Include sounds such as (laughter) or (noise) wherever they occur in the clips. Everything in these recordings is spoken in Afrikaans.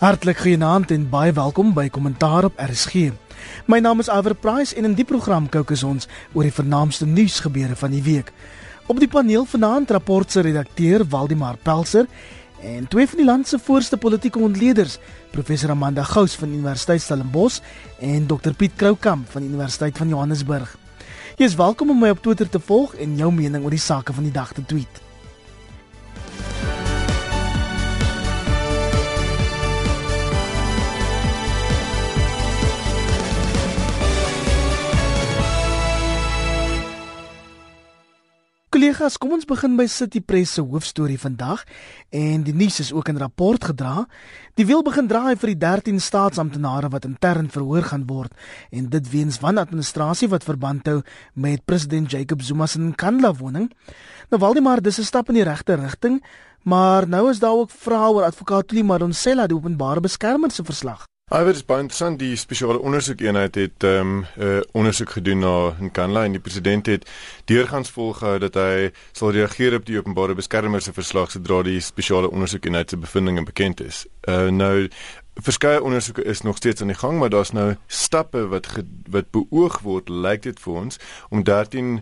Hartlik goeienaand en baie welkom by Kommentaar op RSG. My naam is Iver Price en in die program kookus ons oor die vernaamste nuusgebeure van die week. Op die paneel vanaand rapport se redakteur Waldemar Pelser en twee van die land se voorste politieke ontleeders, professor Amanda Gous van Universiteit Stellenbosch en Dr Piet Kroukamp van Universiteit van Johannesburg. Jy is welkom om my op Twitter te volg en jou mening oor die sake van die dag te tweet. Kollegas, kom ons begin by City Press se hoofstorie vandag en die nuus is ook in rapport gedra. Die wiel begin draai vir die 13 staatsamptenare wat intern verhoor gaan word en dit weens wanadministrasie wat verband hou met president Jacob Zuma se Nkandla woning. Nou Waldemar, dis 'n stap in die regte rigting, maar nou is daar ook vrae oor advokaat Tuli Madonsela die openbare beskermer se verslag. Iwer is baie interessant die spesiale ondersoekeenheid het ehm um, 'n uh, ondersoek gedoen na Nkandla en die president het deurgangs volgehou dat hy sal reageer op die openbare beskermer se verslag sodra die spesiale ondersoekeenheid se bevindinge bekend is. Uh, nou verskeie ondersoeke is nog steeds aan die gang, maar daar's nou stappe wat ge, wat beoog word, lyk dit vir ons om 13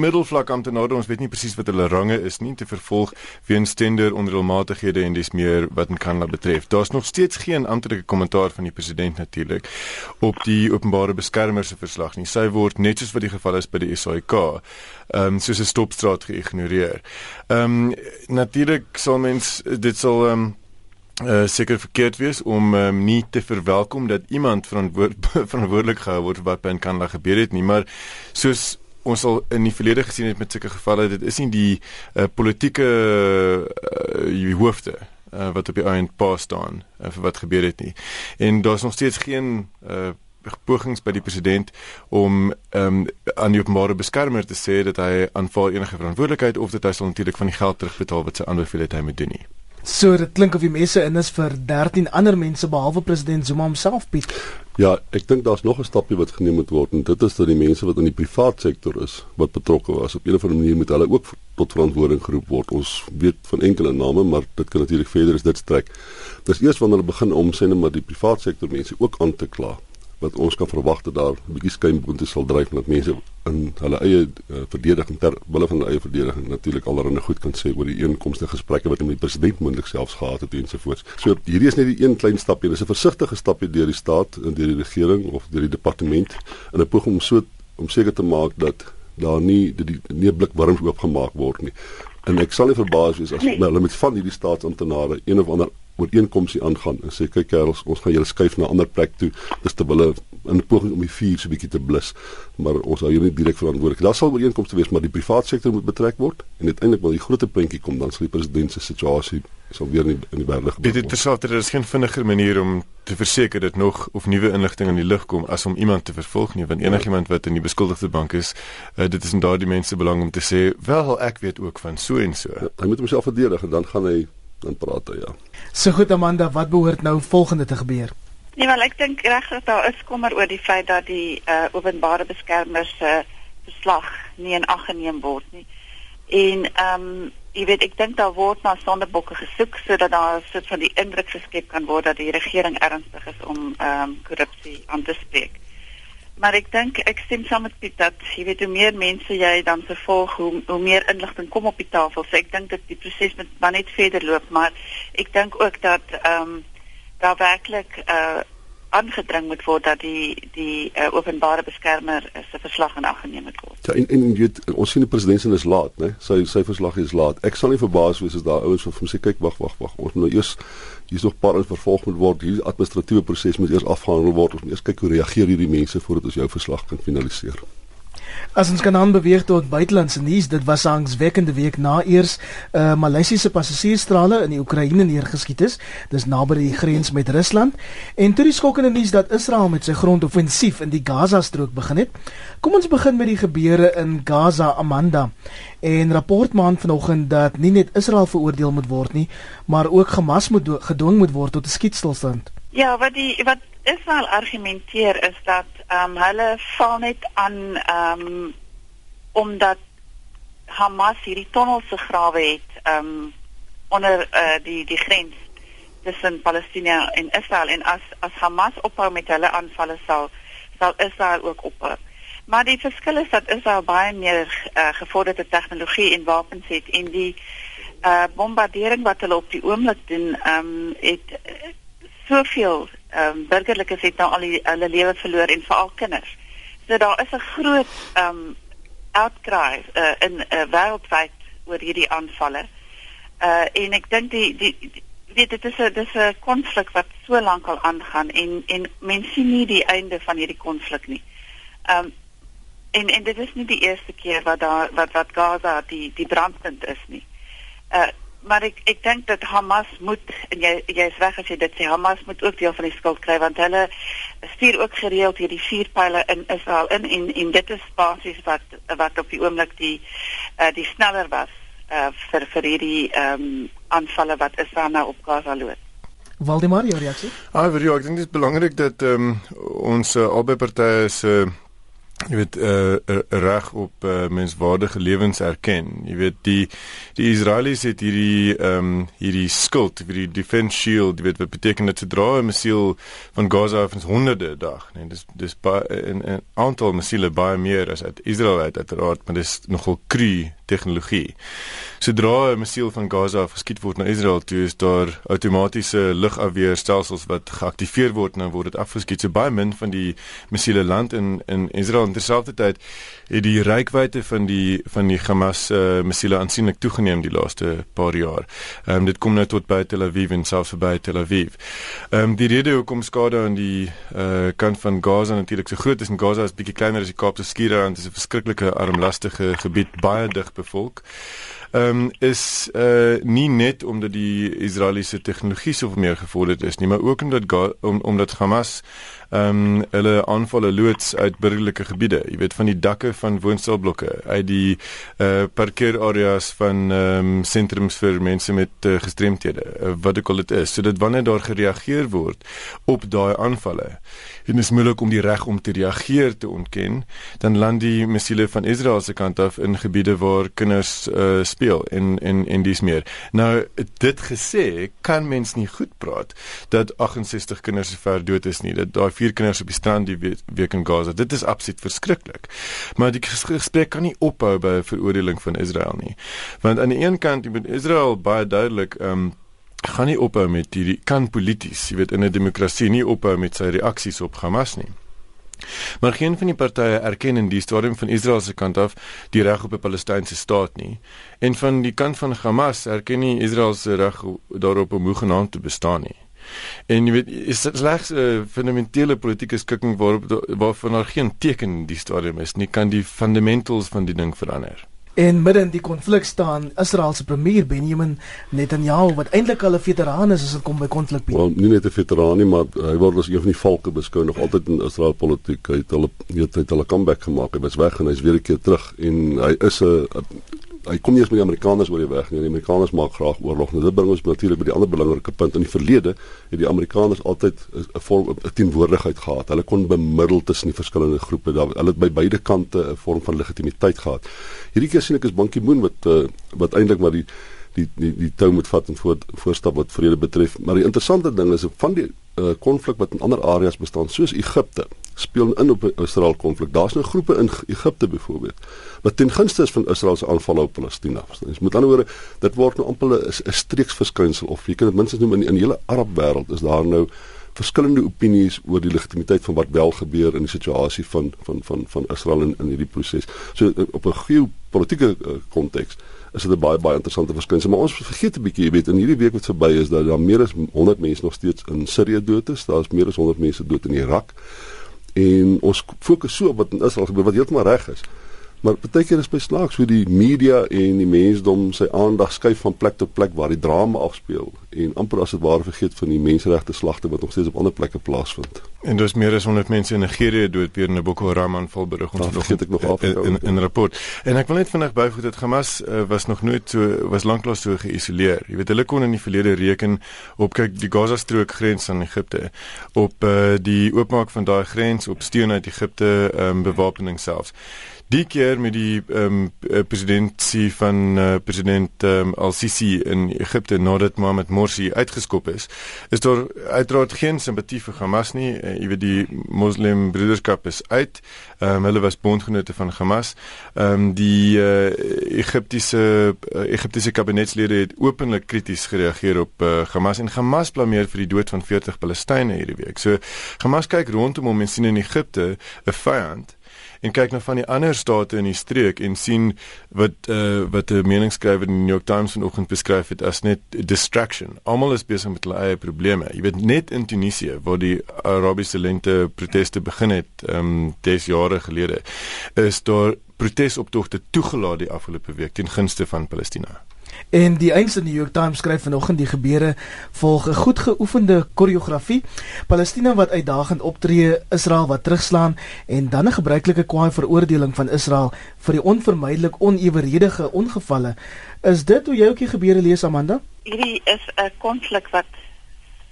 middelvlak amptenare, ons weet nie presies wat hulle range is nie, te vervolg weens tender onreëlmatighede en dis meer wat in Kanada betref. Daar's nog steeds geen amptelike kommentaar van die president natuurlik op die openbare beskermer se verslag nie. Sy word net soos wat die geval is by die SAIK, ehm um, soos 'n stopstraat geïgnoreer. Ehm um, natuurlik sal mens dit sal ehm um, uh, seker verkeerd wees om um, nie te verwelkom dat iemand verantwoord, (laughs) verantwoordelik gehou word wat by Kanada gebeur het nie, maar soos ons al in die verlede gesien het met sulke gevalle dit is nie die uh, politieke uh, hoofde uh, wat op die einde pa staan uh, vir wat gebeur het nie. En daar's nog steeds geen uh, pogings by die president om um, aan die openbare beskermer te sê dat hy aanvaar enige verantwoordelikheid of dat hy sal natuurlik van die geld terugbetaal wat sy aanbeveel het hy moet doen nie So dit klink of die mense in is vir 13 ander mense behalwe president Zuma homself Piet. Ja, ek dink daar's nog 'n stapie wat geneem moet word en dit is dat die mense wat in die privaat sektor is wat betrokke was op 'n of ander manier moet hulle ook tot verantwoording geroep word. Ons weet van enkele name, maar dit kan natuurlik verder as dit strek. Dis eers wanneer hulle begin omsien maar die privaat sektor mense ook aan te kla wat ons kan verwag dat daar 'n bietjie skynboonte sal dryf dat mense in hulle eie uh, verdediging ter wille van hulle eie verdediging natuurlik alreeds goed kan sê oor die inkomste gesprekke wat met die president moontlik selfs gehad het ensovoorts. So hierdie is net die een klein stapie, dis 'n versigtige stapie deur die staat en deur die regering of deur die departement in 'n poging om so om seker te maak dat daar nie die, die nie blik warms oopgemaak word nie. En ek sal nie verbaas wees as nee. hulle met van hierdie staatsamptenare een of ander ooreenkomste aangaan en sê kyk kerels, ons gaan julle skuif na 'n ander plek toe. Dis te wille in 'n poging om die vuur so 'n bietjie te blus, maar ons hou hier nie direk verantwoordelik. Daar sal ooreenkomste wees, maar die private sektor moet betrek word en uiteindelik wanneer die groot prentjie kom, dan sal die president se situasie sal weer in die, in die wêreld gebeur. Dit is terselfde, daar is geen vinniger manier om te verseker dat nog of nuwe inligting aan die lig kom as om iemand te vervolg nie, want enigiemand wat in die beskuldigde bank is, uh, dit is in daardie mense belang om te sê, wel ek weet ook van so en so. Ja, hy moet homself verdedig en dan gaan hy dan praat hy ja. So goed Amanda, wat behoort nou volgende te gebeur? Nee, maar ek dink regtig daar is kommer oor die feit dat die uh, openbare beskermer se uh, verslag nie in ag geneem word nie. En ehm um, jy weet ek dink daar word na sondebokke gesoek sodat daar sit van die indruk geskep kan word dat die regering ernstig is om ehm um, korrupsie aan te spreek. Maar ek dink ek stem saam met Piet dat jy weet hoe meer mense jy dan vervolg hoe hoe meer inligting kom op die tafel. So ek dink dat die proses moet maar net verder loop, maar ek dink ook dat ehm um, daar werklik uh aangedring moet word dat die die uh, openbare beskermer se verslag in ag geneem moet word. Ja, en en jy ons sien die president is laat, né? Sy sy verslag is laat. Ek sal nie verbaas wees as daar ouens van hom sê kyk wag wag wag. Ons moet nou eers hier's nog paar ons vervolg moet word. Hierdie administratiewe proses moet eers afgehandel word. Ons moet eers kyk hoe reageer hierdie mense voordat ons jou verslag kan finaliseer. As ons kan aanbeweeg tot buitelandse nuus, dit was angswekkende week na eers 'n uh, Maleisiese passasiersstrale in die Oekraïne neergeskiet is. Dis naby die grens met Rusland. En toe die skokkende nuus dat Israel met sy grondoffensief in die Gaza-strook begin het. Kom ons begin met die gebeure in Gaza, Amanda. En rapport maand vanoggend dat nie net Israel veroordeel moet word nie, maar ook Hamas moet gedwing moet word tot 'n skietstilstand. Ja, wat die wat Israel argumenteer is dat ehm um, hulle val net aan ehm um, omdat Hamas hierdie tonnels se grawe het ehm um, onder uh, die die grens tussen Palestina en Israel en as as Hamas ophou met hulle aanvalle sal sal Israel ook ophou. Maar die verskil is dat Israel baie meer uh, gevorderde tegnologie en wapens het en die uh, bombardering wat hulle op die oomblik doen, ehm um, het soveel ehm um, burgerlikes het nou al die, hulle lewe verloor en veral kinders. So daar is 'n groot ehm um, outcry uh, in uh, wêreldwyd oor hierdie aanvalle. Uh en ek dink die die, die weet dit is 'n dis 'n konflik wat so lank al aangaan en en mense sien nie die einde van hierdie konflik nie. Ehm um, en en dit is nie die eerste keer wat daar wat wat Gaza die die brandpunt is nie. Uh maar ek ek dink dat Hamas moet en jy jy is reg as jy dit sê Hamas moet ook deel van die skuld kry want hulle stuur ook gereeld hierdie vuurpyle in Israel in en en dit is basies wat wat op die oomblik die uh die sneller was uh vir vir hierdie ehm um, aanvalle wat Israel nou op Gaza loop. Waldemar, jou reaksie? Ah, vir jou, ek dink dit is belangrik dat ehm um, ons uh, albei partye se uh, jy weet uh, reg op uh, menswaardige lewens erken. Jy weet die die Israelies het hierdie ehm um, hierdie skuld, hierdie defense shield, jy weet wat beteken dit sodra 'n missiel van Gaza af ons honderde dag, nee, dis dis baie 'n aantal missiele baie meer as uit Israel uit uiteraard, maar dis nogal kru tegnologie. Sodra 'n missiel van Gaza geskiet word na Israel, toe is daar outomatiese lugafweerstelsels wat geaktiveer word en dan word dit afgeskiet. So baie min van die missiele land in in Israel en terselfdertyd het die reikwyte van die van die Hamas uh, missiele aansienlik toegeneem die laaste paar jaar. Ehm um, dit kom nou tot by Tel Aviv en selfs by Tel Aviv. Ehm um, die rede hoekom skade aan die uh, kant van Gaza natuurlik so groot is en Gaza is bietjie kleiner as die Kaapse Skiereiland, dit is 'n verskriklike armlastige gebied, baie dig bevolk um, is uh nie net omdat die Israeliese tegnologie so meer gevorderd is nie, maar ook omdat om, omdat Hamas ehm um, hulle aanvalle loods uit burgerlike gebiede, jy weet van die dakke van woonstelblokke, uit die uh parkeerareas van ehm um, sentrums vir mense met uh, gestremthede, uh, wat ook al dit is, sodat wanneer daar gereageer word op daai aanvalle en is moeilik om die reg om te reageer te ontken, dan land die missiele van Israel se kant af in gebiede waar kinders uh, speel en en en dis meer. Nou dit gesê, kan mens nie goed praat dat 68 kinders ver dood is nie. Dat daai vier kinders op die strand die week in Gaza. Dit is absoluut verskriklik. Maar die gesprek kan nie ophou by 'n veroordeling van Israel nie. Want aan die een kant, jy moet Israel baie duidelik ehm um, gaan nie ophou met hierdie kan polities, jy weet in 'n demokrasie nie ophou met sy reaksies op Hamas nie. Maar geen van die partye erken in die stadium van Israel se kant af die reg op 'n Palestynse staat nie. En van die kant van Hamas erken nie Israel se reg daarop om hoegenaamd te bestaan nie. En jy weet is dit slegs 'n uh, fundamentele politieke skikking waarop waarvan daar geen teken in die stadium is nie kan die fundamentals van die ding verander. En midden in die konflik staan Israel se premier Benjamin Netanyahu wat eintlik al 'n veteraan is as dit kom by konflik. Wel, nie net 'n veteraan nie, maar hy word as een van die valke beskou nog altyd in Israel politiek. Hy het hulle weet hy het hulle comeback gemaak. Hy was weg en hy's weer 'n keer terug en hy is 'n hy kom nie eens met die Amerikaners oor die weg nie. Die Amerikaners maak graag oorlog. Nou dit bring ons natuurlik by die ander belangrike punt in die verlede het die Amerikaners altyd 'n vorm 'n teenwoordigheid gehad. Hulle kon bemiddel tussen die verskillende groepe. Hulle het by beide kante 'n vorm van legitimiteit gehad. Hierdie keer sien ek is Bankie Moon wat uh, wat eintlik maar die die die die tou moet vat en voor voorstap wat vrede betref. Maar die interessante ding is van die konflik uh, wat in ander areas bestaan soos Egipte speel in op Israel konflik. Daar's nou groepe in Egipte byvoorbeeld wat ten gunste is van Israel se aanval op Palestina. Dis met ander woorde, dit word nou amper 'n streeksverskynsel of jy kan dit minstens noem in die, in die hele Arab wêreld is daar nou verskillende opinies oor die legitimiteit van wat wel gebeur in die situasie van van van van Israel in in hierdie proses. So op 'n geopolitiese konteks is dit 'n baie baie interessante verskynsel, maar ons vergeet 'n bietjie, jy weet, in hierdie week wat verby is, dat daar meer as 100 mense nog steeds in Sirië dood is. Daar's meer as 100 mense dood in Irak en ons fokus so op wat in Israel gebeur wat heeltemal reg is. Maar baie keer is by slaaks hoe die media en die mensdom sy aandag skuif van plek tot plek waar die drama afspeel en amper as dit ware vergeet van die menseregte slagte wat nog steeds op ander plekke plaasvind. En daar's meer as 100 mense in Nigerië dood weer in 'n Boko Haram aanval berig ons nog het ek nog af in, in, in 'n rapport. En ek wil net vinnig byvoeg dat Hamas uh, was nog nooit so was lanklaas so geïsoleer. Jy weet hulle kon in die verlede reken op kyk die Gaza strook grens aan Egipte op uh, die oopmaak van daai grens op steun uit Egipte um, bewapening selfs Die keer met die ehm um, presidentsie van uh, president um, Al-Sisi in Egipte nadat Mohammed Morsi uitgeskop is, is daar uiteraard geen simpatie vir Hamas nie. Uh, jy weet die Moslem Broederskap is uit. Ehm um, hulle was bondgenote van Hamas. Ehm um, die uh, Egiptiese uh, Egiptiese kabinetslede het openlik krities gereageer op uh, Hamas en Hamas blameer vir die dood van 40 Palestynë hierdie week. So Hamas kyk rondom hom en sien in Egipte 'n vyand en kyk na van die ander state in die streek en sien wat uh, wat 'n meningsskrywer in die New York Times vanoggend beskryf het as net distraction. Almal is besig met hulle eie probleme. Jy weet net in Tunesië waar die Arabiese lente proteste begin het, ehm um, 10 jare gelede, is daar protesoptogte toegelaat die afgelope week teen gunste van Palestina. En die einste New York Times skryf vanoggend die gebeure volg 'n goed geoefende koreografie. Palestina wat uitdagend optree, Israel wat terugslaan en dan 'n gebruikelike kwaai veroordeling van Israel vir die onvermydelik oneweredige ongevalle. Is dit hoe jy ook die gebeure lees Amanda? Hierdie is 'n konflik wat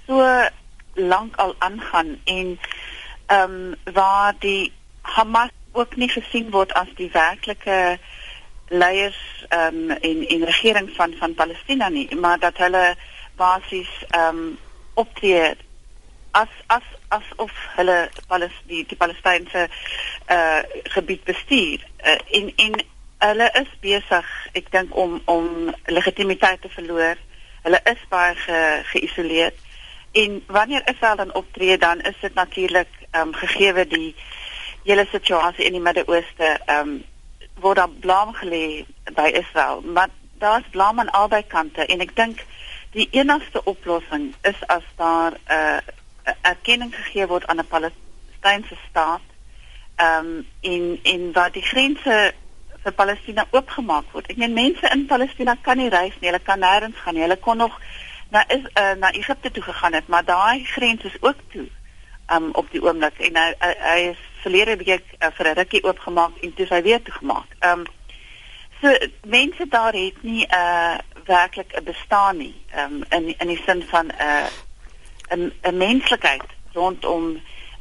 so lank al aangaan en ehm um, waar die Hamas ook nie gesien word as die werklike leiers um, en en regering van van Palestina nie, maar dat hulle basies ehm um, optree as as asof hulle Palestina die, Palestynse uh gebied bestuur uh, en en hulle is besig ek dink om om legitimiteit te verloor. Hulle is baie ge, geïsoleer en wanneer Israel dan optree dan is dit natuurlik ehm um, gegee die hele situasie in die Midde-Ooste ehm um, word daar blame gelê by Israel, maar daar's blame aan albei kante en ek dink die enigste oplossing is as daar 'n uh, erkenning gegee word aan 'n Palestynse staat. Ehm um, in in waar die grense vir Palestina oopgemaak word. Ek meen mense in Palestina kan nie reis nie, hulle kan nêrens gaan nie. Hulle kon nog na is uh, na Egipte toe gegaan het, maar daai grens is ook toe um, op die oomblik en hy, hy, hy is verlede week uh, vir 'n rukkie oopgemaak en toe hy weer toegemaak. Ehm um, so mense daar het nie 'n uh, werklik 'n bestaan nie um, in in die sin van 'n uh, 'n 'n menslikheid rondom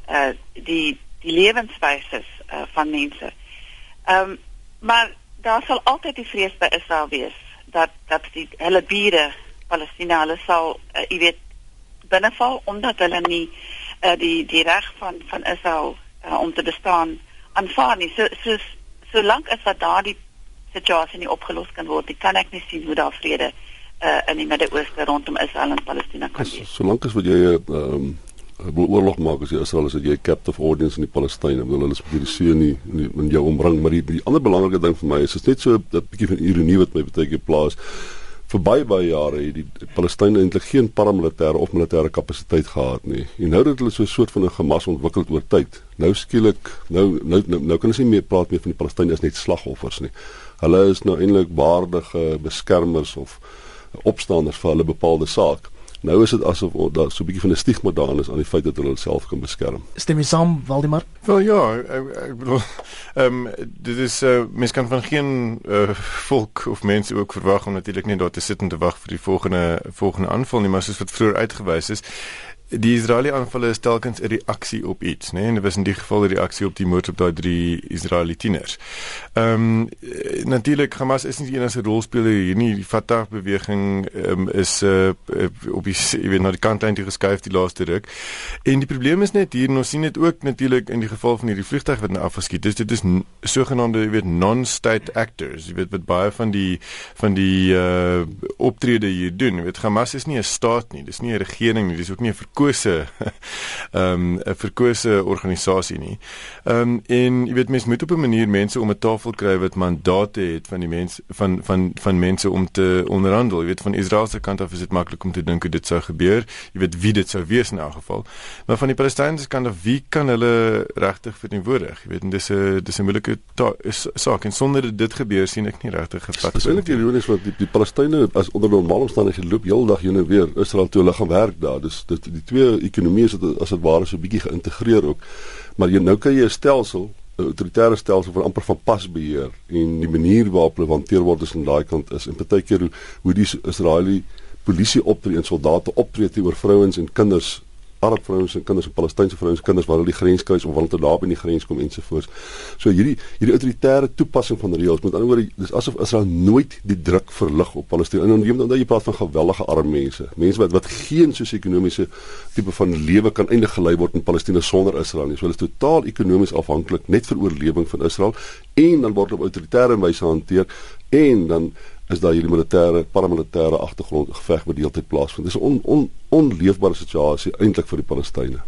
uh, die die lewenswyse uh, van mense. Ehm um, maar daar sal altyd die vrees by Israel wees dat dat die hulle bure Palestina hulle sal uh, jy weet binneval omdat hulle nie uh, die die reg van van Israel uh, om te bestaan aanvaar nie. So so solank as wat daardie situasie nie opgelos kan word, kan ek nie sien hoe daar vrede uh, in die Midde-Ooste rondom Israel en Palestina kan wees. Solank as wat jy uh, um, oorlog maak as jy Israel is, dat jy captive audience in die Palestynë, wil hulle spesifiek die see nie in jou omring, maar die, die ander belangrike ding vir my is, is net so 'n bietjie van ironie wat my baie keer plaas vir baie baie jare het die Palestynë eintlik geen paramilitêre of militêre kapasiteit gehad nie. En nou dat hulle so 'n soort van 'n gemas ontwikkel oor tyd. Nou skielik nou nou nou, nou kan ons nie meer praat meer van die Palestynë as net slagoffers nie. Hulle is nou eintlik waardige beskermers of opstanders vir hulle bepaalde saak. Nou is dit asof daar so 'n bietjie van 'n stigma daarin is aan die feit dat hulle self kan beskerm. Stem jy saam, Waldemar? Wel ja, ek, ek bedoel ehm um, dit is uh, mens kan van geen uh, volk of mense ook verwag om natuurlik net daar te sit en te wag vir die volgende volgende aanval nie, maar soos wat vroeër uitgewys is, die Israeliese aanvalle is telkens 'n reaksie op iets, né? Nee? En dit was in die geval 'n reaksie op die moord op daai drie Israeliese tieners. Ehm um, natuurlik Hamas is nie die enigste rolspeler hier nie. Die Fatah beweging um, is uh, op die jy weet na die kant eintlik geskuif die laaste ruk. En die probleem is net hier, ons sien dit ook natuurlik in die geval van hierdie vliegtuig wat nou afgeskiet is. Dit is sogenaamde jy weet non-state actors. Jy weet wat baie van die van die uh optrede hier doen. Jy weet Hamas is nie 'n staat nie. Dis nie 'n regering nie. Dis ook nie 'n verkose (laughs) ehm um, 'n verkose organisasie nie. Ehm um, en jy weet mense moet op 'n manier mense om 'n tafel kry wat mandate het van die mense van van van mense om te onderhandel. Jy weet van Israel se kant af is dit maklik om te dink hoe dit sou gebeur. Jy weet wie dit sou wees in elk geval. Maar van die Palestynse kant af, wie kan hulle regtig verteenwoordig? Jy weet en dis 'n dis 'n moeilike saak en sonder dit gebeur sien ek nie regtig gevat. Dis eintlik ironies want die, die Palestynë as onder normale omstandighede loop heeldag heen en weer Israel toe hulle gaan werk daar. Dis dit die twee ekonomieë is as dit ware so bietjie geïntegreer ook. Maar jy nou kan jy 'n stelsel 'n autoritaire stelsel van amper van pas beheer en die manier waarop hulle hanteer word is aan daai kant is en partykeer hoe, hoe die Israeliese polisie optree en soldate optree teenoor vrouens en kinders Arab vrouens en kinders en Palestynse vrouens en kinders waar hulle die grens kruis waar hulle te naby aan die grens kom ensovoorts. So hierdie hierdie autoritaire toepassing van reëls met ander woorde dis asof Israel nooit die druk verlig op Palestina. En dan dan jy praat van geweldige arme mense, mense wat wat geen sosio-ekonomiese tipe van lewe kan eindig gelei word in Palestina sonder Israel nie. So hulle is totaal ekonomies afhanklik net vir oorlewing van Israel en dan word op autoritaire wyse hanteer en dan is daar hierdie militêre paramilitêre agtergrond geveg wat deeltyd plaasvind. Dis 'n on, on, onleefbare situasie eintlik vir die Palestynë.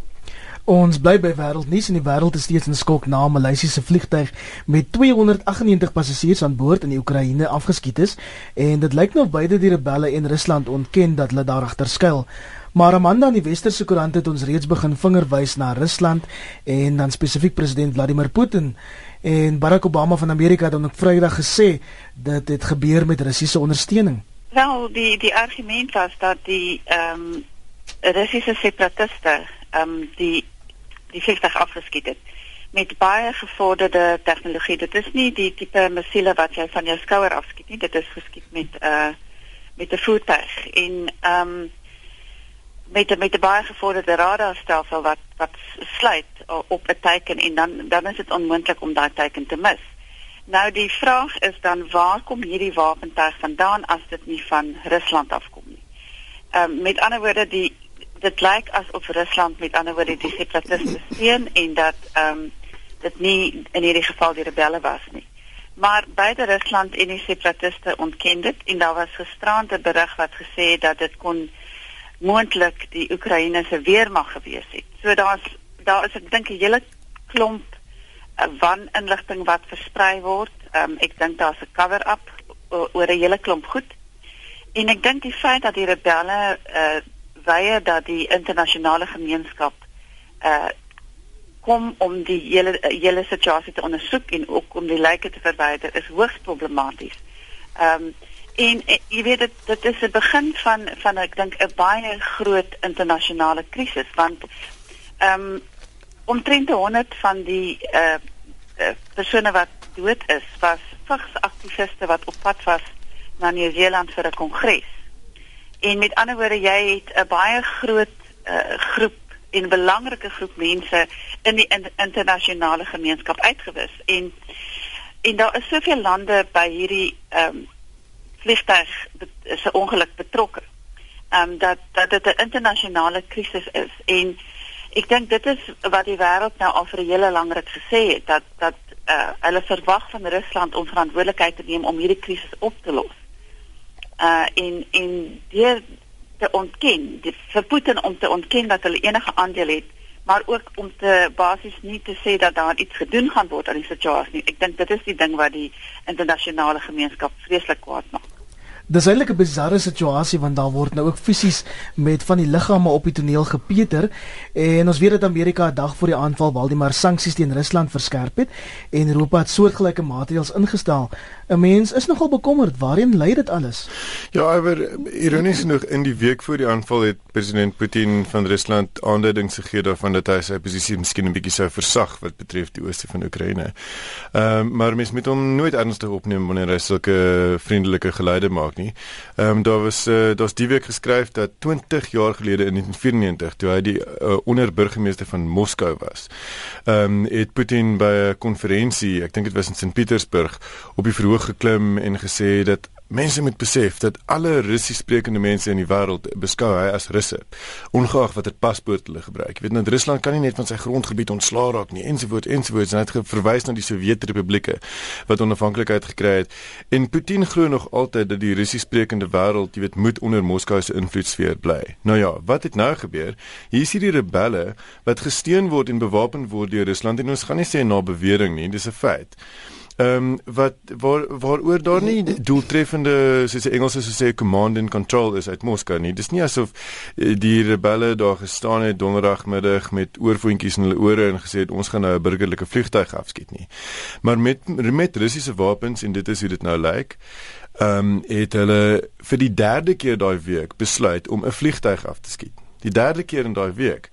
Ons bly by wêreldnuus en die wêreld is steeds in skok na 'n Maleisiese vliegtyg met 298 passasiers aan boord in die Oekraïne afgeskiet is en dit lyk nou beide die rebelle en Rusland ontken dat hulle daar agter skuil. Maar Amanda in die westerse koerant het ons reeds begin vingerwys na Rusland en dan spesifiek president Vladimir Putin en Barack Obama van Amerika het dan op Vrydag gesê dat dit gebeur met Russiese ondersteuning. Wel, die die argument was dat die ehm um, Russiese separatiste ehm um, die die vliegtuig afgeskiet het met baie gevorderde tegnologie. Dit is nie die tipe missiele wat jy van jou skouer afskiet nie. Dit is geskiet met 'n uh, met 'n voertuig en ehm um, met met 'n baie gevorderde radarstelsel wat wat sluit op 'n teken en dan dan is dit onmoontlik om daai teken te mis. Nou die vraag is dan waar kom hierdie wapentuig vandaan as dit nie van Rusland afkom nie. Ehm um, met ander woorde die dit lyk asof Rusland met ander woorde die separatiste steun en dat ehm um, dit nie in hierdie geval die rebelle was nie. Maar beide Rusland en die separatiste ontken dit en daar was gisterand 'n berig wat gesê het dat dit kon moontlik die Oekraïne se weermag gewees het. So daar's daar is ek dink 'n hele klomp uh, van inligting wat versprei word. Um, ek dink daar's 'n cover-up oor 'n hele klomp goed. En ek dink die feit dat die rebelle uh weier dat die internasionale gemeenskap uh kom om die hele hele situasie te ondersoek en ook om die lyke te verwyder is hoogs problematies. Ehm um, En, en jy weet dit dit is 'n begin van van ek dink 'n baie groot internasionale krisis want ehm um, omtrent 100 van die uh, uh, persone wat dood is was vigsaktiviste wat op pad was na Nieu-Seeland vir 'n kongres. En met ander woorde jy het 'n baie groot uh, groep en belangrike groep mense in die in, internasionale gemeenskap uitgewis en en daar is soveel lande by hierdie ehm um, vliegtuig 'n ongeluk betrokke. Ehm um, dat dat dit 'n internasionale krisis is en ek dink dit is wat die wêreld nou al vir 'n hele lang ruk gesê het dat dat uh, hulle verwag van Rusland om verantwoordelikheid te neem om hierdie krisis op te los. Uh en en die te ontken, die vir Putin om te ontken dat hulle enige aandeel het maar ook om te basies nie te sê dat daar iets gedoen gaan word aan die situasie nie. Ek dink dit is die ding wat die internasionale gemeenskap vreeslik kwaad maak. Dis eintlik 'n bizarre situasie want daar word nou ook fisies met van die liggame op die toneel gepeter en ons weet dat Amerika 'n dag voor die aanval Waldemar sanksies teen Rusland verskerp het en Europa het soortgelyke maatreëls ingestel. 'n Mens is nogal bekommerd waarheen lei dit alles. Ja, maar ironies genoeg in die week voor die aanval het president Putin van Rusland aanduidings gegee daarvan dat hy sy posisie miskien 'n bietjie sou versag wat betref die ooste van Oekraïne. Ehm uh, maar mens moet hom nooit ernstig opneem wanneer hy sulke vriendelike geleide maak nie. Ehm um, daar was uh, daar's die week geskryf dat 20 jaar gelede in 1994 toe hy die uh, onderburgemeester van Moskou was. Ehm um, het Putin by 'n konferensie, ek dink dit was in Sint Petersburg, op die verhoog geklim en gesê dat Mense moet besef dat alle Russies sprekende mense in die wêreld beskou hy as Russe, ongeag watter paspoort hulle gebruik. Jy weet net Rusland kan nie net van sy grondgebied ontslaa raak nie, ensovoorts ensovoorts. Hy het verwys na die Sowjetrepublieke wat onafhanklikheid gekry het. En Putin glo nog altyd dat die Russies sprekende wêreld, jy weet, moet onder Moskou se invloedsfeer bly. Nou ja, wat het nou gebeur? Hier is hierdie rebelle wat gesteun word en bewapen word deur Rusland en ons gaan nie sê na bewering nie, dis 'n feit. Ehm um, wat waar waaroor daar nie doeltreffende soos die Engelse sou sê command and control is uit Moskou nie. Dis nie asof eh, die rebelle daar gestaan het donderdagmiddag met oorvoetjies in hulle ore en gesê het ons gaan nou 'n burgerlike vliegtuig afskiet nie. Maar met met Russiese wapens en dit is hoe dit nou lyk. Ehm um, het hulle vir die derde keer daai week besluit om 'n vliegtuig af te skiet. Die derde keer in daai week.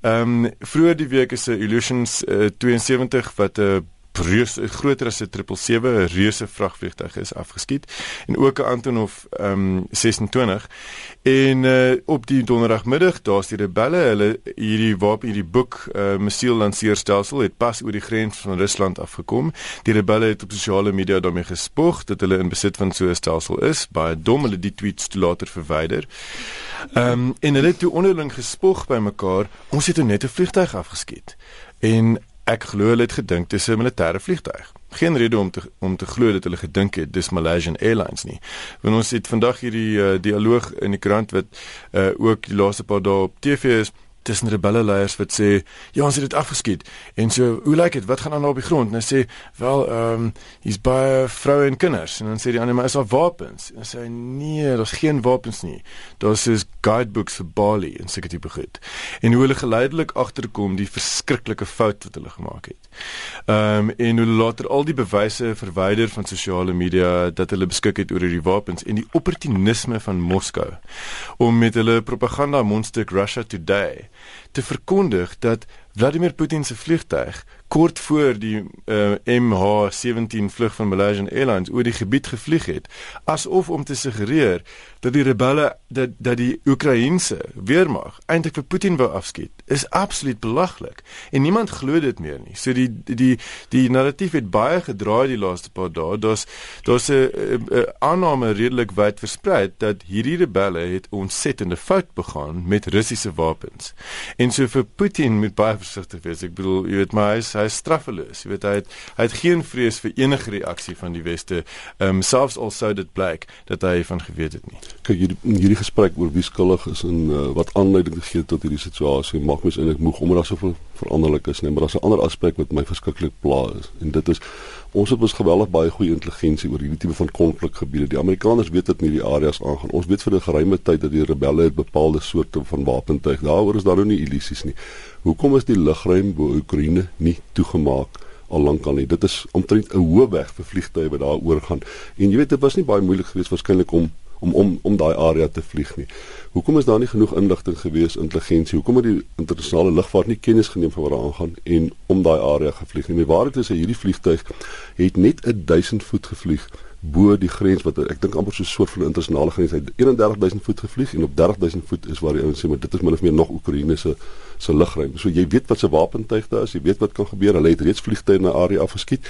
Ehm um, vroeër die week is 'n Illusions uh, 72 wat 'n uh, reus groter as 'n 777 'n reuse vragvliegtuig is afgeskiet. En ook 'n Antonov ehm um, 26 en uh, op die donderdagmiddag daar's die rebelle. Hulle hierdie wapen hierdie boek uh, missiel lanseerstelsel het pas oor die grens van Rusland afgekom. Die rebelle het op sosiale media daarmee gespog dat hulle in besit van so 'n stelsel is. Baie dom hulle die tweets toe later verwyder. Ehm um, en hulle het toe onderling gespog by mekaar ons het net 'n vliegtuig afgeskiet. En Ek glo hulle het gedink dis 'n militêre vliegtuig. Geen rede om te om te glo dat hulle gedink het dis Malaysian Airlines nie. Want ons het vandag hierdie uh, dialoog in die koerant wat uh, ook die laaste paar dae op TV is tussen rebelle leiers wat sê ja ons het dit afgeskiet. En so hoe lyk dit? Wat gaan aan op die grond? En hy sê wel ehm um, hier's baie vroue en kinders. En dan sê die ander maar is daar wapens? En sê nee daar's geen wapens nie. Daar's is guidebooks vir Bali en seker tipe goed. En hoe hulle geleidelik agterkom die verskriklike fout wat hulle gemaak het. Ehm um, en hoe later al die bewyse verwyder van sosiale media dat hulle beskik het oor hierdie wapens en die opportunisme van Moskou om met hulle propaganda monster Russia Today te verkondig dat Vladimir Putin se vliegtuig kort voor die uh, eh, MH17 vlug van Malaysian Airlines oor die gebied gevlieg het asof om te suggereer dat die rebelle dat dat die Oekraïense weermag eintlik vir Putin wou afskiet is absoluut belaglik en niemand glo dit meer nie. So die die die narratief het baie gedraai die laaste paar dae. Daar's daar's 'n aanname redelik wyd versprei dat hierdie rebelle het ontsettende fout begaan met Russiese wapens. En so vir Putin moet baie versigtig wees. Ek bedoel, jy weet maar hy is, hy is straffeloos. Jy weet hy het hy het geen vrees vir enige reaksie van die weste. Ehm um, selfs al sou dit blyk dat hy van geweet het nie kyk hierdie hierdie gesprek oor wie skuldig is en uh, wat aanleiding gegee het tot hierdie situasie maak my eintlik moeg omdat daar soveel veranderlik is nee maar daar's 'n ander aspek wat my verskriklik pla is en dit is ons het ons geweldig baie goeie intelligensie oor hierdie tipe van konflikgebiede die Amerikaners weet dit nie die areas aangaan ons weet vir 'n geruime tyd dat die rebelle het bepaalde soorte van wapentuig daaroor is daar nou nie illusies nie hoekom is die lugruim bo Oekraïne nie toegemaak al lank al nie. Dit is omtrent 'n hoë weg vir vliegtye wat daar oor gaan. En jy weet dit was nie baie moeilik geweest waarskynlik om om om om daai area te vlieg nie. Hoekom is daar nie genoeg inligting gewees, intelligensie? Hoekom het die internasionale lugvaart nie kennis geneem van wat daar aangaan en om daai area gevlieg nie? Die waarheid is dat hierdie vliegtuig het net 1000 voet gevlieg bo die grens wat ek dink amper so 'n soort van internasionale grens het 31000 voet gevlieg en op 30000 voet is waar die ouens sê maar dit is min of meer nog Oekraïne se se lugruim. So jy weet wat se wapentuig daar is, jy weet wat kan gebeur. Hulle het reeds vliegtuie na area afgeskiet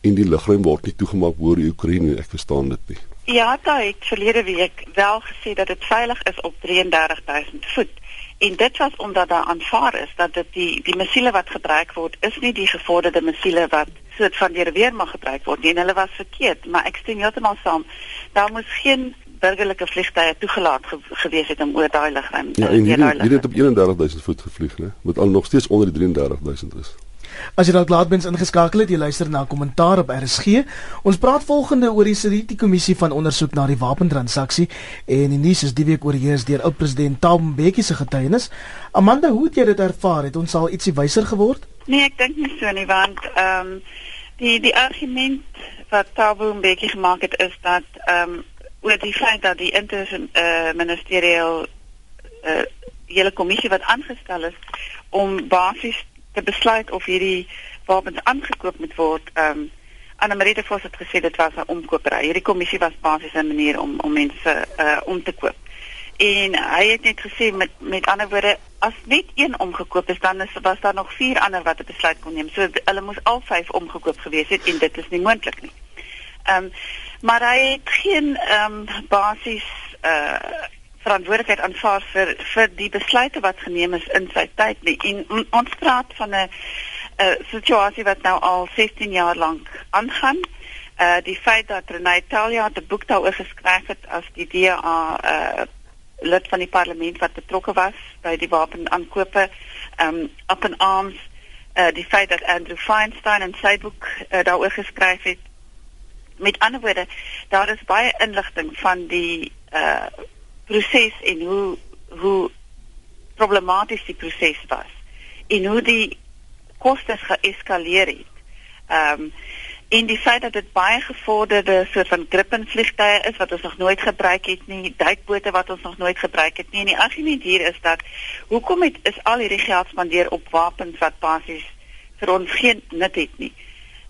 en die lugruim word nie toegemaak bo die Oekraïne. Ek verstaan dit nie. Ja, daai het verlede week wel gesê dat dit veilig is op 33000 voet. En dit was omdat daar aanvaar is dat dit die die missiele wat gebruik word is nie die gevorderde missiele wat soort van deur weer mag gebruik word nie. En hulle was verkeerd, maar ek stem heeltemal saam. Daar moes geen burgerlike vliegtye toegelaat ge gewees het om oor daai lugruim te ja, gaan. Ja, hierdie het op 31000 voet gevlieg, né? Wat al nog steeds onder die 33000 is. As jy dalk laat bens ingeskakel het, jy luister na kommentaar op RSG. Ons praat volgende oor die Seriti kommissie van ondersoek na die wapentransaksie en die nuus is die week oorheers deur oud-president Thabo Mbeki se getuienis. Amanda, hoe het jy dit ervaar? Het ons al ietsie wyser geword? Nee, ek dink nie so nie, want ehm um, die die argument wat Thabo Mbeki gemaak het is dat ehm um, oor die feit dat die inter uh, ministerieel eh uh, hele kommissie wat aangestel is om basies te besluit of hierdie wapens aangekoop moet word. Ehm um, de Vos het gesê dit was 'n omkopery. Hierdie kommissie was basies 'n manier om om mense uh om te koop. En hy het net gesê met met ander woorde as net een omgekoop is dan is was daar nog vier ander wat 'n besluit kon neem. So hulle moes al vyf omgekoop gewees het en dit is nie moontlik nie. Ehm um, maar hy het geen ehm um, basies uh verantwoordelikheid aanvaar vir vir die besluite wat geneem is in sy tyd nie. En ons praat van 'n 'n situasie wat nou al 16 jaar lank aangaan. Uh die feit dat Renay Talia die boek daaroor geskryf het as die DA uh lid van die parlement wat betrokke was by die wapenaankope um up in arms uh die feit dat Andrew Feinstein in sy boek uh, daaroor geskryf het met ander woorde daar is baie inligting van die uh proses en hoe hoe problematies die proses was en hoe die kostes geeskaleer het. Ehm um, en die feit dat dit baie gevorderde soort van Gripen vliegtye is wat ons nog nooit gebruik het nie, duikbote wat ons nog nooit gebruik het nie. En die argument hier is dat hoekom het is al hierdie geld spandeer op wapens wat basies vir ons geen nut het nie.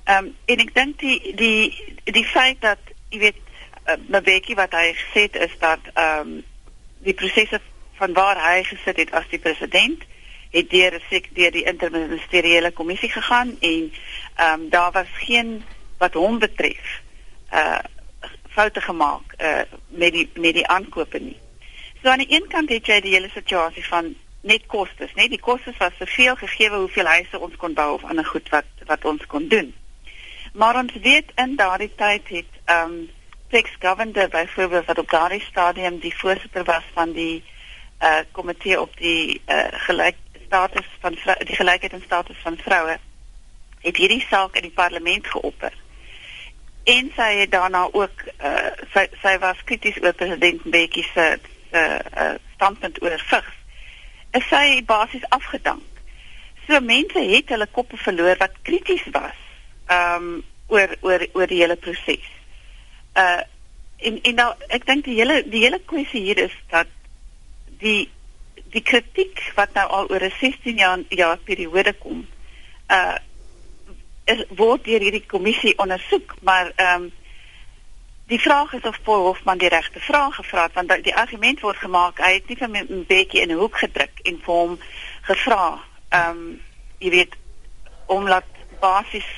Ehm um, en ek dink die die die feit dat jy weet eh, Mbeki wat hy gesê het is dat ehm um, die prosesse van waar hy gesit het as die president het deur deur die interministeriële kommissie gegaan en ehm um, daar was geen wat hom betref uh foute gemaak uh met die met die aankope nie. So aan die een kant het jy die hele situasie van net kostes, net die kostes was te veel gegee hoeveel huise ons kon bou of ander goed wat wat ons kon doen. Maar ons weet in daardie tyd het ehm um, Flex Governor byvoorbeeld wat op daardie stadium die voorsitter was van die uh komitee op die uh gelyk status van die gelykheid en status van vroue het hierdie saak in die parlement geopper. En sy het daarna ook uh sy sy was krities oor president Mbeki se uh standpunt oor vigs. Is sy basies afgedank. So mense het hulle koppe verloor wat krities was um oor oor oor die hele proses. Uh en en nou ek dink die hele die hele kwessie hier is dat die die kritiek wat nou al oor 'n 16 jaar jaar periode kom uh is word deur hierdie kommissie ondersoek maar ehm um, die vraag is of Paul Hofman die regte vrae gevra het want die argument word gemaak hy het nie vir 'n bietjie in 'n hoek gedruk en vir hom gevra ehm um, jy weet om laat basies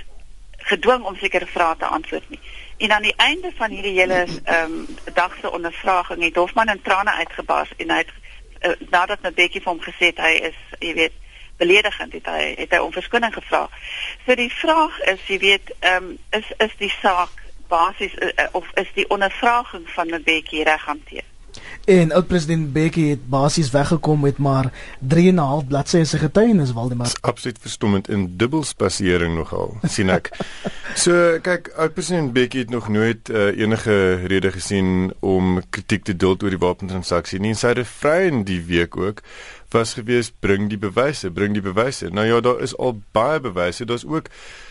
gedwing om sekere vrae te antwoord nie. En aan die einde van hierdie hele ehm um, dag se ondervraging het Hofman in trane uitgebars en hy het uh, nadat 'n bietjie vir hom gesê het hy is jy weet beledigend het hy het hy om verskoning gevra. So die vraag is jy weet ehm um, is is die saak basies uh, of is die ondervraging van bietjie reg hanteer? En oud president Bekkie het basies weggekom met maar 3 en 'n half bladsye se getuienis Waldemar. Absoluut verstommend en dubbelspasiering nogal, sien ek. (laughs) so kyk, oud president Bekkie het nog nooit uh, enige rede gesien om kritiek te duld oor die wapentransaksie nie. Sy het vry in die week ook was gewees bring die bewyse, bring die bewyse. Nou ja, daar is al baie bewyse. Daar's ook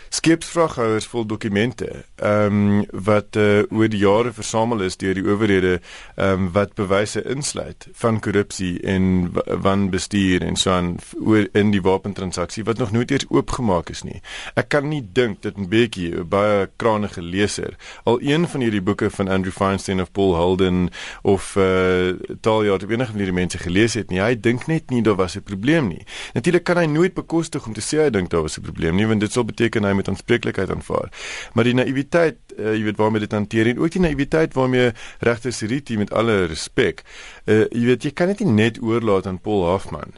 skeepsvraghouers vol dokumente ehm um, wat uh, oor die jare versamel is deur die owerhede ehm um, wat bewyse insluit van korrupsie en wanbestuur en so aan oor in die wapentransaksie wat nog nooit eers oopgemaak is nie. Ek kan nie dink dat 'n bietjie baie krangige leser al een van hierdie boeke van Andrew Feinstein of Paul Holden of eh uh, Talia het enige van hierdie mense gelees het nie. Hy dink net nie daar was 'n probleem nie. Natuurlik kan hy nooit bekostig om te sê hy dink daar was 'n probleem nie want dit sou beteken hy met aanspreeklikheid aanvaar. Maar die naïwiteit, uh, jy weet waarmee dit hanteer en ook die naïwiteit waarmee regter Siriti met alle respek, uh, jy weet jy kan dit nie net oorlaat aan Paul Hoffman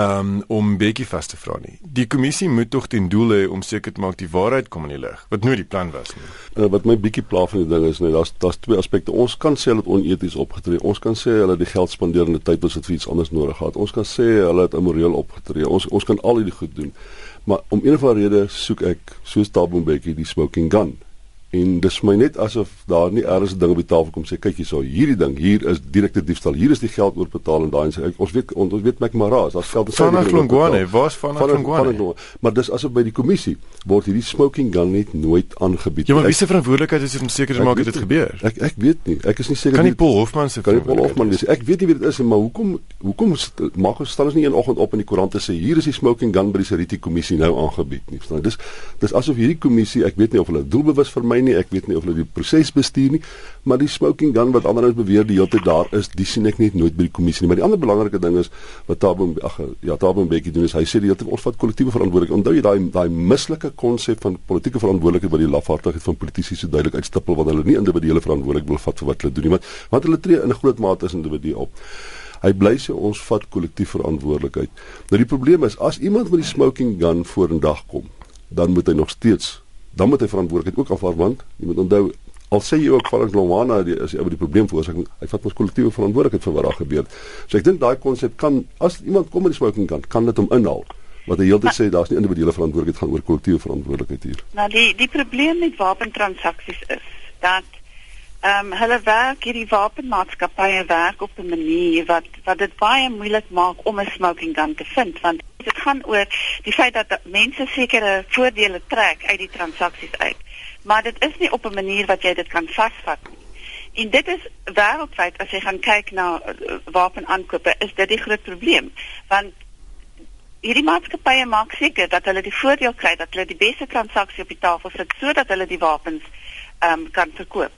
um, om bietjie vas te vra nie. Die kommissie moet tog ten doel hê om seker te maak die waarheid kom in die lig, wat nooit die plan was nie. Uh, wat my bietjie pla van die ding is, nee, daar's daar's twee aspekte. Ons kan sê hulle het oneties opgetree. Ons kan sê hulle het die geld spandeer in 'n tyd wat dit vir iets anders nodig gehad. Ons kan sê hulle het immoreel opgetree. Ons ons kan al hierdie goed doen. Maar om een of ander rede soek ek soos Tabo Mbeki die smoking gun. En dis my net asof daar nie eers 'n ding op die tafel kom sê kyk hierso hierdie ding hier is direkte diefstal. Hier is die geld oorbetaal en daai en sê ons weet ons weet mek maar raas daar's geld van Flongwane was van Flongwane maar dis asof by die kommissie word hierdie smoking gun net nooit aangebied. Ja maar wie se verantwoordelikheid is om seker te maak dit gebeur? Ek ek weet nie. Ek is nie seker kan nie Paul Hofman se kan nie Paul Hofman dis ek weet nie wie dit is maar hoekom hoekom maak ons staan ons nie een oggend op in die koerante sê hier is die smoking gun by die Seriti kommissie nou aangebied nie. Verstaan dis dis asof hierdie kommissie ek weet nie of hulle doelbewus vermy nie ek weet nie of hulle die proses bestuur nie maar die smoking gun wat ander ons beweer die hele tyd daar is dis sien ek net nooit by die kommissie nie. Maar die ander belangrike ding is wat Tabo ag ja Tabo Mbeki doen is hy sê die hele tyd ons vat kollektiewe verantwoordelikheid. Onthou jy daai daai mislike konsep van politieke verantwoordelikheid wat die lafhartigheid van politici so duidelik uitstippel want hulle nie individuele verantwoordelikheid wil vat vir wat hulle doen nie want want hulle tree in groot mate as individue op Hy bly sê ons vat kollektief verantwoordelikheid. Nou die probleem is as iemand met die smoking gun vorendag kom, dan moet hy nog steeds dan moet hy verantwoordelikheid ook afvaar want jy moet onthou al sê jy ook van Glomwana is jy oor die probleem veroorsaak hy vat mos kollektiewe verantwoordelikheid vir wat daar gebeur. So ek dink daai konsep kan as iemand kom in die smoking kan kan dit hom inhaal. Wat hy heeltyd sê daar's nie individuele verantwoordelikheid gaan oor kollektiewe verantwoordelikheid hier. Nou die die probleem met wapentransaksies is dat Ehm um, hulle werk hierdie wapenmaatskappye werk op 'n manier wat wat dit baie moeilik maak om 'n smoking gun te vind want dit gaan oor die feit dat mense sekere voordele trek uit die transaksies uit. Maar dit is nie op 'n manier wat jy dit kan vasvat nie. En dit is wêreldwyd as jy gaan kyk na uh, wapenaankope, is dit die groot probleem want hierdie maatskappye maak seker dat hulle die voordeel kry dat hulle die beste transaksie op die tafel sit sodat hulle die wapens ehm um, kan verkoop.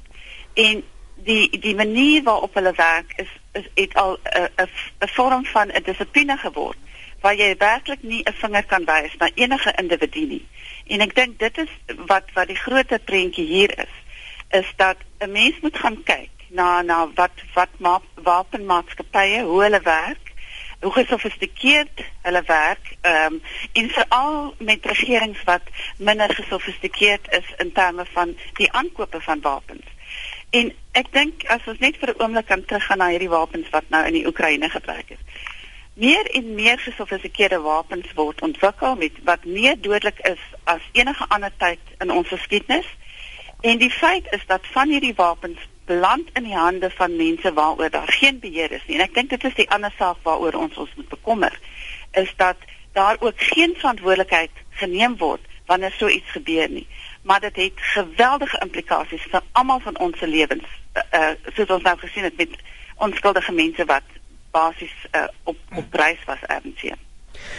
En die die manier waarop hulle werk is is het al 'n 'n 'n vorm van 'n dissipline geword waar jy werklik nie 'n vinger kan wys na enige individu nie. En ek dink dit is wat wat die groot prentjie hier is is dat 'n mens moet gaan kyk na na wat wat maak wapenmaatskappye hoe hulle werk hoe gesofistikeerd hulle werk ehm um, en veral met regerings wat minder gesofistikeerd is in terme van die aankope van wapens En ek dink as ons net vir 'n oomblik kan teruggaan na hierdie wapens wat nou in die Oekraïne gebruik is. Meer en meer gesofistikeerde wapens word ontwikkel met wat meer dodelik is as enige ander tyd in ons geskiedenis. En die feit is dat van hierdie wapens beland in die hande van mense waaroor daar geen beheer is nie. En ek dink dit is die ander saak waaroor ons ons moet bekommer is dat daar ook geen verantwoordelikheid geneem word wanneer so iets gebeur nie maar dit het geweldige implikasies vir almal van ons se lewens. Uh, uh soos ons nou gesien het met onskuldige mense wat basies uh, op op reis was ernstig.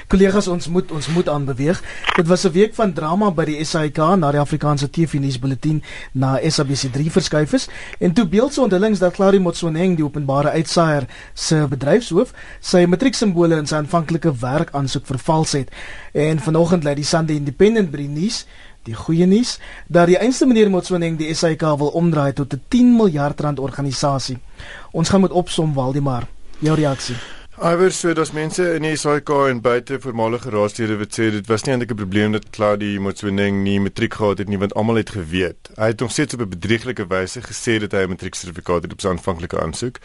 Kollegas, ons moet ons moet aanbeweeg. Dit was 'n week van drama by die SAIK na die Afrikaanse TV-nuusbulletin na SABC3 verskuif is en toe beeldse onthullings dat Claudia Motsoeneng, die openbare uitsaaier se bedryfshoof, sy matrieksimbole in sy aanvanklike werk aansoek vervals het. En vanoggend lê die Sunday Independent by die nuus Die goeie nuus dat die einste meneer Motsoneng die SAIK wil omdraai tot 'n 10 miljard rand organisasie. Ons gaan moet opsom Waldemar. Jou reaksie. Iwer so dat mense in die SAIK en buite voormalige raadslede wat sê dit was nie eintlik 'n probleem dat Claudie Motsweneng nie matriek gehad het nie want almal het geweet. Hy het hom steeds op 'n bedrieglike wyse gesê dat hy 'n matrieksertifikaat het op sy aanvanklike aansoek.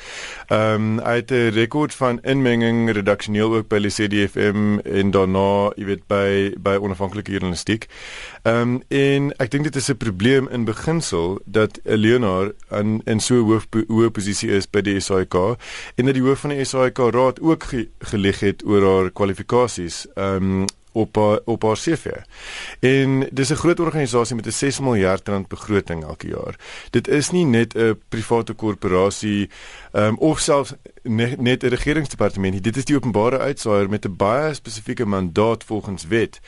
Ehm um, hy het 'n rekord van inmenging redaksioneel ook by die CDFM en daarna, jy weet by by onafhanklike journalistiek. Ehm um, en ek dink dit is 'n probleem in beginsel dat 'n Leonard in in so hoë hoë posisie is by die SAIK en dat die hoof van die SAIK raad ook ge, gelig het oor haar kwalifikasies um op haar, op haar CV. En dis 'n groot organisasie met 'n 6 miljard rand begroting elke jaar. Dit is nie net 'n private korporasie um of selfs net, net 'n regeringsdepartement nie. Dit is die openbare uitsaaier met 'n baie spesifieke mandaat volgens wet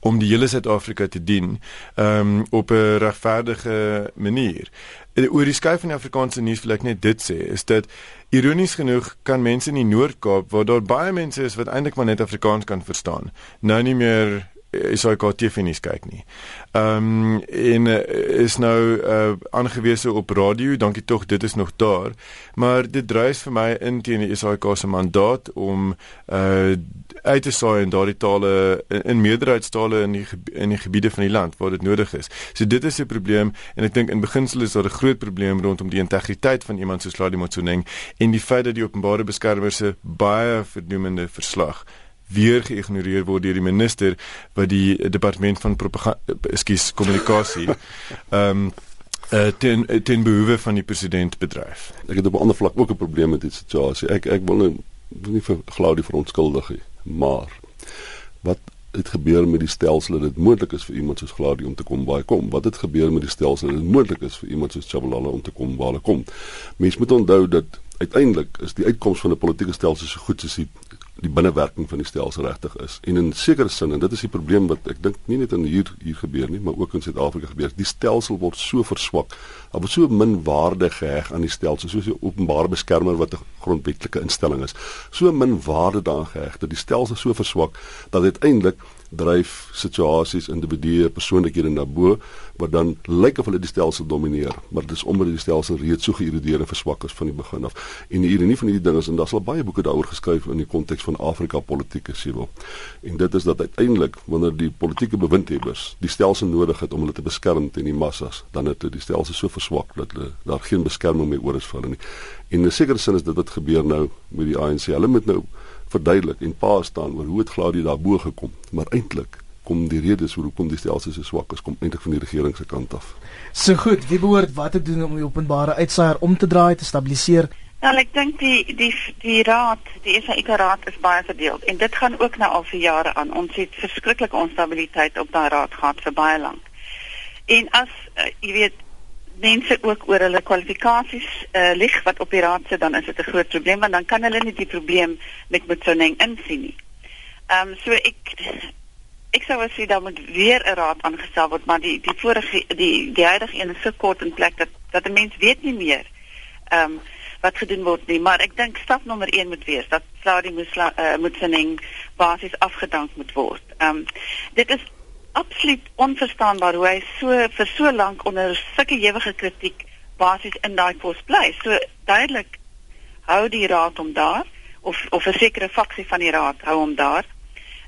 om die hele Suid-Afrika te dien um op 'n regverdige manier. En oor die skuif van die Afrikaanse nuus wil ek net dit sê is dit ironies genoeg kan mense in die Noord-Kaap waar daar baie mense is wat eintlik maar net Afrikaans kan verstaan nou nie meer is hy gou tiefenies kyk nie. Ehm um, en uh, is nou uh, aangewese op radio, dankie tog dit is nog daar. Maar dit dryf vir my in teen die SAK se mandaat om uh uit te saai in daardie tale in, in meerderheidstale in die in die gebiede van die land waar dit nodig is. So dit is 'n probleem en ek dink in beginsel is daar 'n groot probleem rondom die integriteit van iemand soos Ladi Motsoeneng en die feit dat die openbare beskermer se baie verdoemende verslag weer geïgnoreer word deur die minister wat die departement van propaganda ekskuus kommunikasie (laughs) ehm um, uh, ten ten behoewe van die president bedryf. Ek het op 'n ander vlak ook 'n probleem met die situasie. Ek ek wil nie, nie vir Claudie verontskuldig nie, maar wat het gebeur met die stelsel dat dit moontlik is vir iemand soos Claudie om te kom waar hy kom? Wat het gebeur met die stelsel dat dit moontlik is vir iemand soos Chabalala om te kom waar hy kom? Mense moet onthou dat uiteindelik is die uitkoms van 'n politieke stelsel so goed soos die die binnewerking van die stelsel regtig is. En in sekere sin en dit is die probleem wat ek dink nie net in hier hier gebeur nie, maar ook in Suid-Afrika gebeur. Die stelsel word so verswak. Daar word so min waarde geheg aan die stelsel, soos die openbare beskermer wat 'n grondwetlike instelling is. So min waarde daaraan geheg dat die stelsel so verswak dat uiteindelik dryf situasies individue persoonlikhede na bo wat dan lyk of hulle die stelsel domineer maar dit is omdat die stelsel reeds so geïrodeer en verswak is van die begin af. En die ironie van hierdie ding is en daar's al baie boeke daaroor geskryf in die konteks van Afrika politieke siewel en dit is dat uiteindelik wanneer die politieke bewindhebbers die stelsel nodig het om hulle te beskerm teen die massas dan het die stelsel so verswak dat hulle daar geen beskerming meer oor is vir hulle nie. En in 'n sekere sin is dit wat gebeur nou met die ANC hulle moet nou verduidelik en pa staan oor hoe het Gladie daarbo gekom maar eintlik kom die redes hoekom die stelsel so swak is kom eintlik van die regering se kant af. So goed, wie behoort wat te doen om die openbare uitsaaier om te draai te stabiliseer? Nou ek dink die die die raad, die SAIK raad is baie verdeeld en dit gaan ook nou al vir jare aan. Ons het verskriklike onstabiliteit op daai raad gehad vir baie lank. En as uh, jy weet mense ook oor hulle kwalifikasies uh, lig wat op die raad sit dan is dit 'n groot probleem want dan kan hulle nie die probleem met Motsoeneng insien nie. Ehm um, so ek ek sou sê dan moet weer 'n raad aangestel word, maar die die vorige die die huidige een is so kort in plek dat dat 'n mens weet nie meer ehm um, wat gedoen word nie, maar ek dink stap nommer 1 moet wees dat Sladi Musla uh, moet sinning basies afgedank moet word. Ehm um, dit is absoluut onverstaanbaar hoe hy so vir so lank onder sulke ewige kritiek basies in daai pos bly. So duidelik hou die raad hom daar of of 'n sekere faksie van die raad hou hom daar.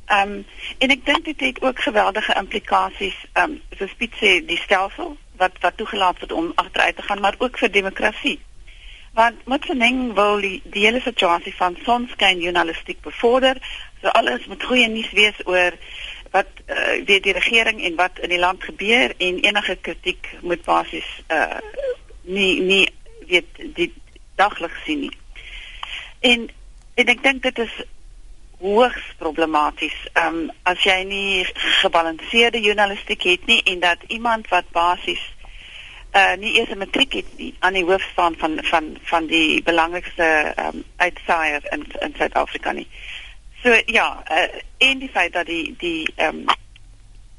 Ehm um, en ek dink dit het ook geweldige implikasies ehm um, vir spitse die stelsel wat wat toegelaat word om agteruit te gaan, maar ook vir demokrasie. Want Motsoeneng wil die, die hele situasie van sonskyn journalistiek bevorder. So alles moet goeie nuus wees oor wat uh, weet die regering en wat in die land gebeur en enige kritiek moet basies uh nie nie weet die daglig sien nie. En en ek dink dit is hoogs problematies. Ehm um, as jy nie gebalanseerde journalistiek het nie en dat iemand wat basies uh nie eers 'n matriek het nie aan die hoof staan van van van die belangrikste ehm um, uitsaaier in in Suid-Afrika nie. So ja, uh, en die feit dat die die ehm um,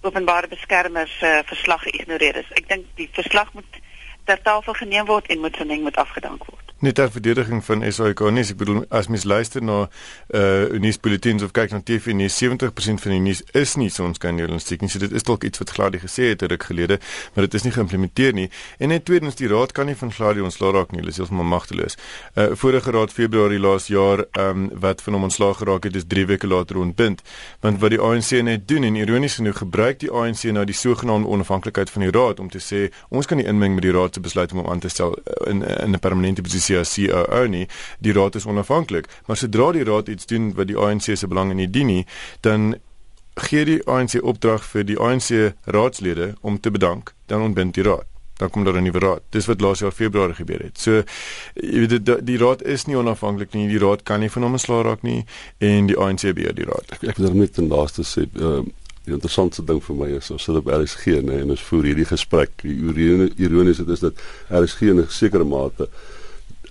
openbare beskermers uh, verslag geïgnoreer is. Ek dink die verslag moet ter tafel geneem word en moet verning moet afgedank word net ter verdediging van SAIK nie. Ek bedoel as mens luister na uh nuus bulletins of kyk na TV nie, 70% van die nuus is nie so ons kan journalistiek nie. So dit is dalk iets wat Gladie gesê het ruk gelede, maar dit is nie geïmplementeer nie. En net tweedens die raad kan nie van Gladie ontslaa raak nie. Hulle is heeltemal magteloos. Uh vorige raad Februarie laas jaar um wat van hom ontslaa geraak het, is 3 weke later ontbind. Want wat die ANC net doen en ironies genoeg gebruik die ANC nou die sogenaamde onafhanklikheid van die raad om te sê ons kan nie inmeng met die raad se besluit om hom aan te stel uh, in in 'n permanente posisie as COO nie. Die raad is onafhanklik, maar sodra die raad iets doen wat die ANC se belange nie dien nie, dan gee die ANC opdrag vir die ANC raadslede om te bedank, dan ontbind die raad dan kom daar 'n nuwe raad. Dis wat laas jaar Februarie gebeur het. So jy weet die, die raad is nie onafhanklik nie. Die raad kan nie van hom ontslaa raak nie en die ANC beheer die raad. Ek, ek wil net ten laaste sê uh, die interessantste ding vir my is ons sit op RSG nê en ons voer hierdie gesprek. Die ironies dit is dat RSG in 'n sekere mate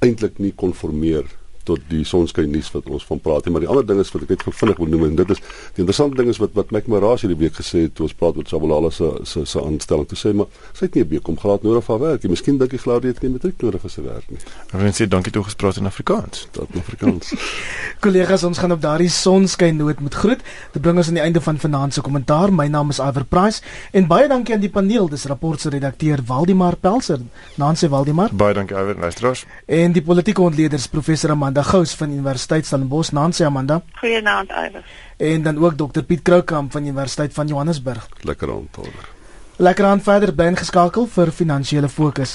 eintlik nie konformeer tot die sonskyn nuus wat ons van praat nie maar die ander ding is wat ek net vinnig wil noem en dit is die interessante ding is wat wat Mac Marash hierdie week gesê het toe ons praat met Sabolala se se se aanstelling te sê maar sy het nie 'n week om gehad nodig vir werk jy miskien dink jy Claudia het nie matriek nodig vir sy werk nie. Maarwen sê dankie toe gespreek in Afrikaans. Tot in Afrikaans. (laughs) Kollegas ons gaan op daardie sonskyn noot met groet. Dit bring ons aan die einde van vanaand se kommentaar. My naam is Iver Price en baie dankie aan die paneel. Dis rapport se redakteur Waldimar Pelser. Nancy Waldimar baie dankie Iver luisteraars. En die politieke ontleeders professor Amanda Amanda Gous van Universiteit Stellenbosch. Nancy Amanda. Goeienaand Iwer. En dan ook Dr Piet Kroukamp van Universiteit van Johannesburg. Lekker aand, Oliver. Lekker aand verder bly ingeskakel vir finansiële fokus.